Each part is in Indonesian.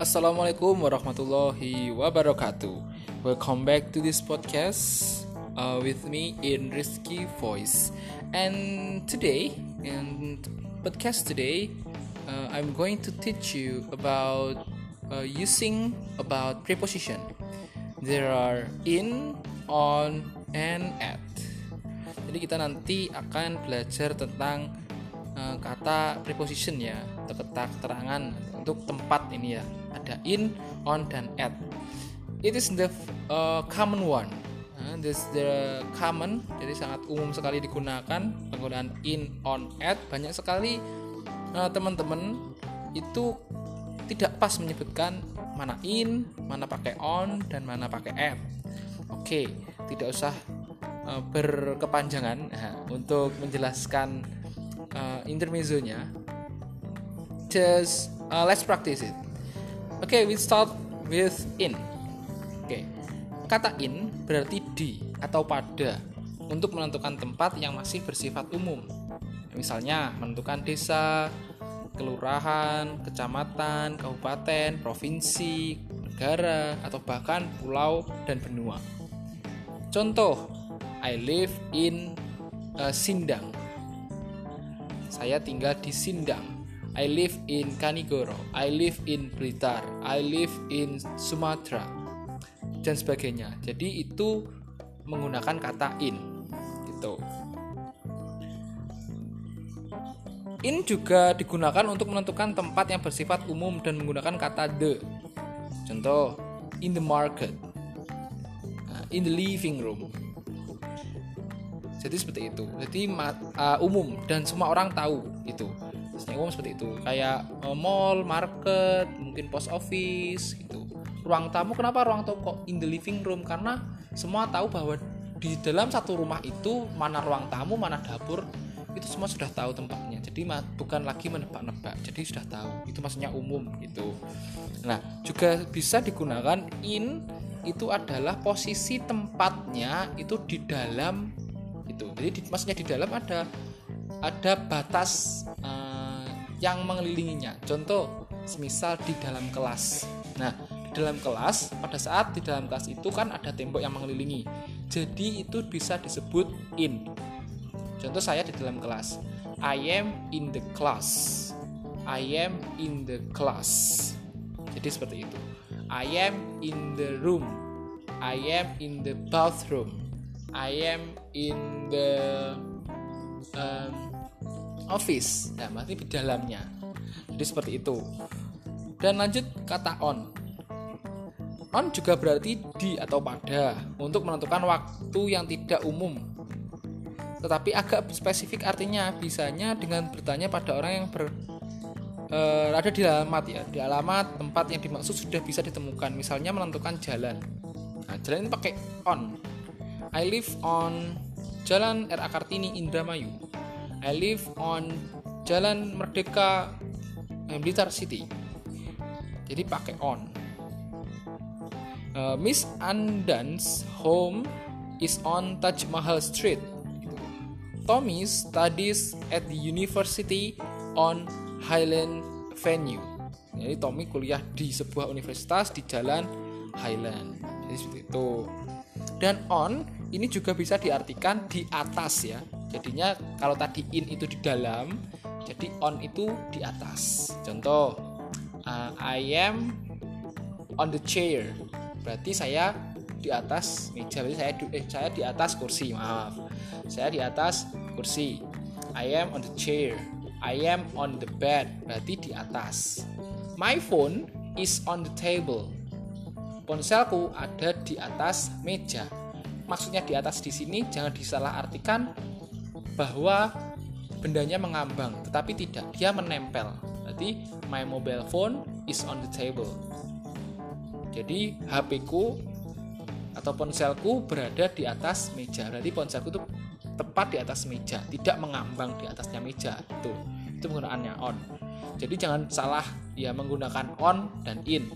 Assalamualaikum warahmatullahi wabarakatuh. Welcome back to this podcast uh, with me in Rizky Voice. And today, in podcast today, uh, I'm going to teach you about uh, using about preposition. There are in, on, and at. Jadi kita nanti akan belajar tentang uh, kata preposition ya, atau kata keterangan untuk tempat ini ya ada in, on, dan at. It is the uh, common one. Uh, this the common, jadi sangat umum sekali digunakan penggunaan in, on, at. Banyak sekali uh, teman-teman itu tidak pas menyebutkan mana in, mana pakai on, dan mana pakai at. Oke, okay, tidak usah uh, berkepanjangan uh, untuk menjelaskan uh, intermezzonya. Just uh, let's practice it. Oke, okay, we start with in. Oke. Okay. Kata in berarti di atau pada untuk menentukan tempat yang masih bersifat umum. Misalnya menentukan desa, kelurahan, kecamatan, kabupaten, provinsi, negara, atau bahkan pulau dan benua. Contoh, I live in uh, Sindang. Saya tinggal di Sindang. I live in Kanigoro, I live in Blitar, I live in Sumatera, dan sebagainya. Jadi itu menggunakan kata in, gitu. In juga digunakan untuk menentukan tempat yang bersifat umum dan menggunakan kata the. Contoh, in the market, nah, in the living room. Jadi seperti itu. Jadi uh, umum dan semua orang tahu itu biasanya umum seperti itu. Kayak uh, mall market mungkin post office gitu. Ruang tamu kenapa ruang kok in the living room? Karena semua tahu bahwa di dalam satu rumah itu mana ruang tamu mana dapur itu semua sudah tahu tempatnya. Jadi bukan lagi menebak-nebak jadi sudah tahu. Itu maksudnya umum gitu. Nah juga bisa digunakan in itu adalah posisi tempatnya itu di dalam itu jadi di, maksudnya di dalam ada ada batas uh, yang mengelilinginya. Contoh, semisal di dalam kelas. Nah, di dalam kelas, pada saat di dalam kelas itu kan ada tembok yang mengelilingi. Jadi itu bisa disebut in. Contoh saya di dalam kelas. I am in the class. I am in the class. Jadi seperti itu. I am in the room. I am in the bathroom. I am in the um, office. Nah berarti di dalamnya. Jadi seperti itu. Dan lanjut kata on. On juga berarti di atau pada untuk menentukan waktu yang tidak umum. Tetapi agak spesifik artinya bisanya dengan bertanya pada orang yang ber, uh, ada di alamat ya. Di alamat tempat yang dimaksud sudah bisa ditemukan. Misalnya menentukan jalan. Nah jalan ini pakai on. I live on Jalan R.A. Kartini Indramayu I live on Jalan Merdeka Blitar City. Jadi pakai on. Uh, Miss Andan's home is on Taj Mahal Street. Tommy studies at the university on Highland Avenue. Jadi Tommy kuliah di sebuah universitas di Jalan Highland. Jadi seperti itu. Dan on ini juga bisa diartikan di atas ya jadinya kalau tadi in itu di dalam jadi on itu di atas. Contoh uh, I am on the chair. Berarti saya di atas meja berarti saya eh saya di atas kursi maaf. Saya di atas kursi. I am on the chair. I am on the bed berarti di atas. My phone is on the table. Ponselku ada di atas meja. Maksudnya di atas di sini jangan disalahartikan bahwa bendanya mengambang, tetapi tidak, dia menempel. Berarti my mobile phone is on the table. Jadi HP ku atau ponselku berada di atas meja. Berarti ponselku itu tepat di atas meja, tidak mengambang di atasnya meja. Itu itu penggunaannya on. Jadi jangan salah ya menggunakan on dan in.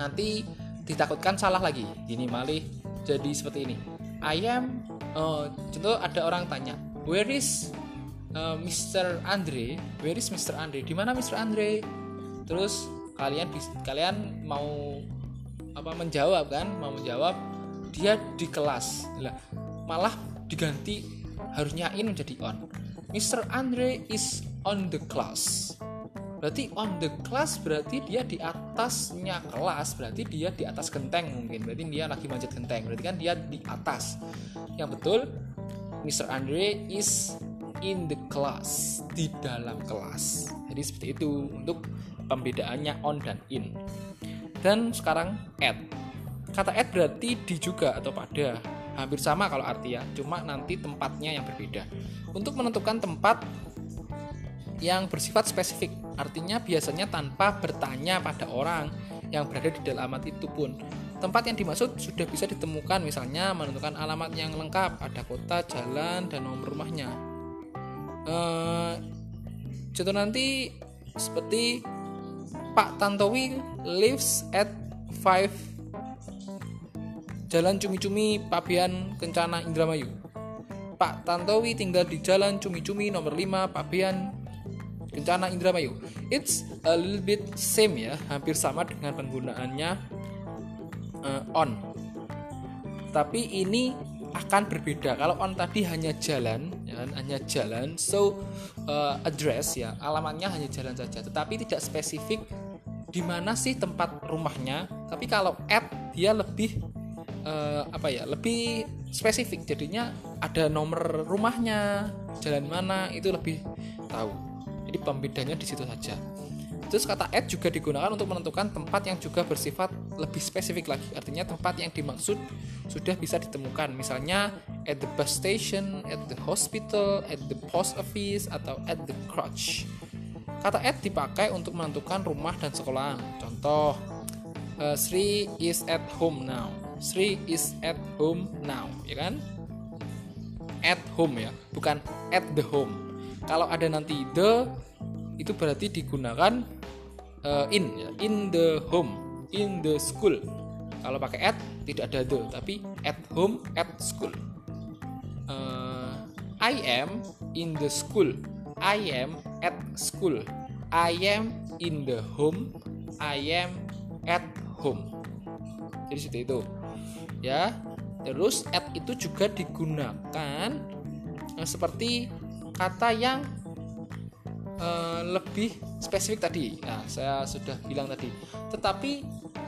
Nanti ditakutkan salah lagi. Ini malih jadi seperti ini. I am uh, contoh ada orang tanya where is uh, Mr. Andre where is Mr. Andre di mana Mr. Andre terus kalian kalian mau apa menjawab kan mau menjawab dia di kelas lah malah diganti harusnya in menjadi on Mr. Andre is on the class berarti on the class berarti dia di atasnya kelas berarti dia di atas genteng mungkin berarti dia lagi manjat genteng berarti kan dia di atas yang betul Mr. Andre is in the class di dalam kelas. Jadi seperti itu untuk pembedaannya on dan in. Dan sekarang at kata at berarti di juga atau pada. Hampir sama kalau arti ya cuma nanti tempatnya yang berbeda. Untuk menentukan tempat yang bersifat spesifik artinya biasanya tanpa bertanya pada orang yang berada di dalam alamat itu pun tempat yang dimaksud sudah bisa ditemukan misalnya menentukan alamat yang lengkap ada kota jalan dan nomor rumahnya. Eh, contoh nanti seperti Pak Tantowi lives at 5 Jalan Cumi-Cumi Pabian Kencana Indramayu. Pak Tantowi tinggal di Jalan Cumi-Cumi nomor 5 Pabian Kencana Indramayu. It's a little bit same ya, hampir sama dengan penggunaannya uh, on. Tapi ini akan berbeda. Kalau on tadi hanya jalan, ya, kan, hanya jalan, so uh, address ya, alamatnya hanya jalan saja, tetapi tidak spesifik di mana sih tempat rumahnya. Tapi kalau at dia lebih uh, apa ya, lebih spesifik. Jadinya ada nomor rumahnya, jalan mana itu lebih tahu. Jadi pembedanya di situ saja. Terus kata at juga digunakan untuk menentukan tempat yang juga bersifat lebih spesifik lagi. Artinya tempat yang dimaksud sudah bisa ditemukan. Misalnya at the bus station, at the hospital, at the post office, atau at the crutch. Kata at dipakai untuk menentukan rumah dan sekolah. Contoh, uh, Sri is at home now. Sri is at home now, ya kan? At home ya, bukan at the home kalau ada nanti the itu berarti digunakan uh, in ya in the home in the school. Kalau pakai at tidak ada the tapi at home at school. Uh, I am in the school. I am at school. I am in the home. I am at home. Jadi seperti itu. Ya. Terus at itu juga digunakan uh, seperti kata yang uh, lebih spesifik tadi. Nah, saya sudah bilang tadi. Tetapi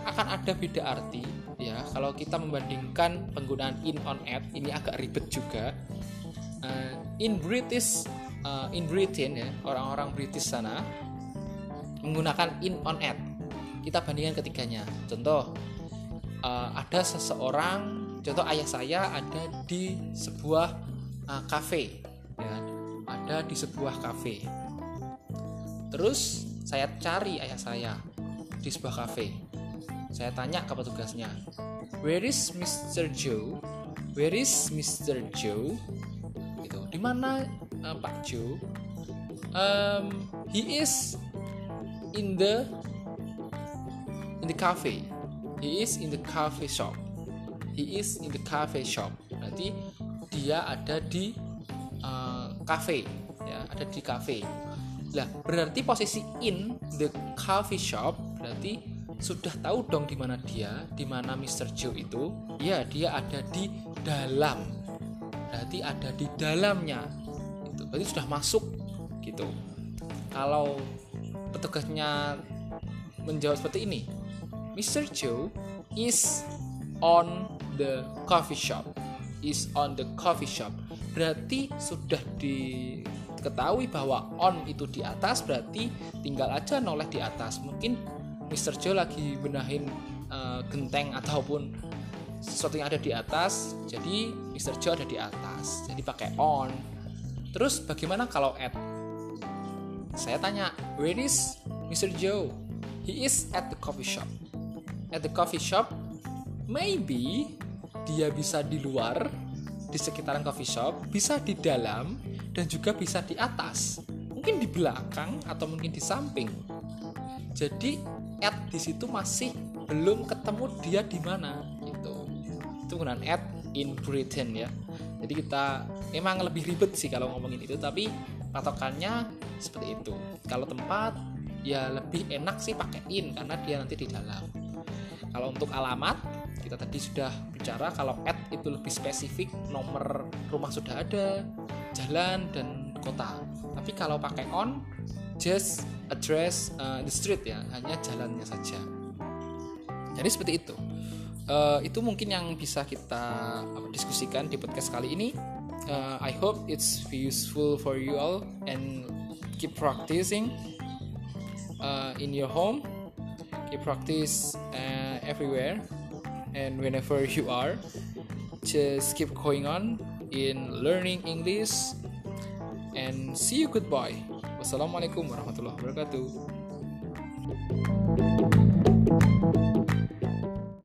akan ada beda arti ya kalau kita membandingkan penggunaan in on at ini agak ribet juga. Uh, in British uh, in Britain ya orang-orang British sana menggunakan in on at. Kita bandingkan ketiganya. Contoh uh, ada seseorang, contoh ayah saya ada di sebuah uh, cafe ya ada di sebuah kafe. Terus saya cari ayah saya di sebuah kafe. Saya tanya ke petugasnya, "Where is Mr. Joe? Where is Mr. Joe?" Gitu. Di mana uh, Pak Joe? Um, he is in the in the cafe. He is in the cafe shop. He is in the cafe shop. Berarti dia ada di uh, cafe ya ada di cafe lah berarti posisi in the coffee shop berarti sudah tahu dong di mana dia di mana Mr. Joe itu? Ya dia ada di dalam. Berarti ada di dalamnya. Itu berarti sudah masuk gitu. Kalau petugasnya menjawab seperti ini Mr. Joe is on the coffee shop. Is on the coffee shop. Berarti sudah di ketahui bahwa on itu di atas berarti tinggal aja noleh di atas mungkin Mr. Joe lagi benahin uh, genteng ataupun sesuatu yang ada di atas jadi Mr. Joe ada di atas jadi pakai on terus bagaimana kalau at saya tanya where is Mr. Joe he is at the coffee shop at the coffee shop maybe dia bisa di luar di sekitaran coffee shop bisa di dalam dan juga bisa di atas, mungkin di belakang atau mungkin di samping. Jadi at di situ masih belum ketemu dia di mana gitu. Itu penggunaan at in Britain ya. Jadi kita memang lebih ribet sih kalau ngomongin itu, tapi patokannya seperti itu. Kalau tempat ya lebih enak sih pakai in karena dia nanti di dalam kalau untuk alamat kita tadi sudah bicara kalau at itu lebih spesifik nomor rumah sudah ada jalan dan kota. Tapi kalau pakai on just address uh, the street ya hanya jalannya saja. Jadi seperti itu. Uh, itu mungkin yang bisa kita diskusikan di podcast kali ini. Uh, I hope it's useful for you all and keep practicing uh, in your home. Keep practice uh, everywhere. And whenever you are just keep going on in learning English. And see you goodbye. Wassalamualaikum warahmatullahi wabarakatuh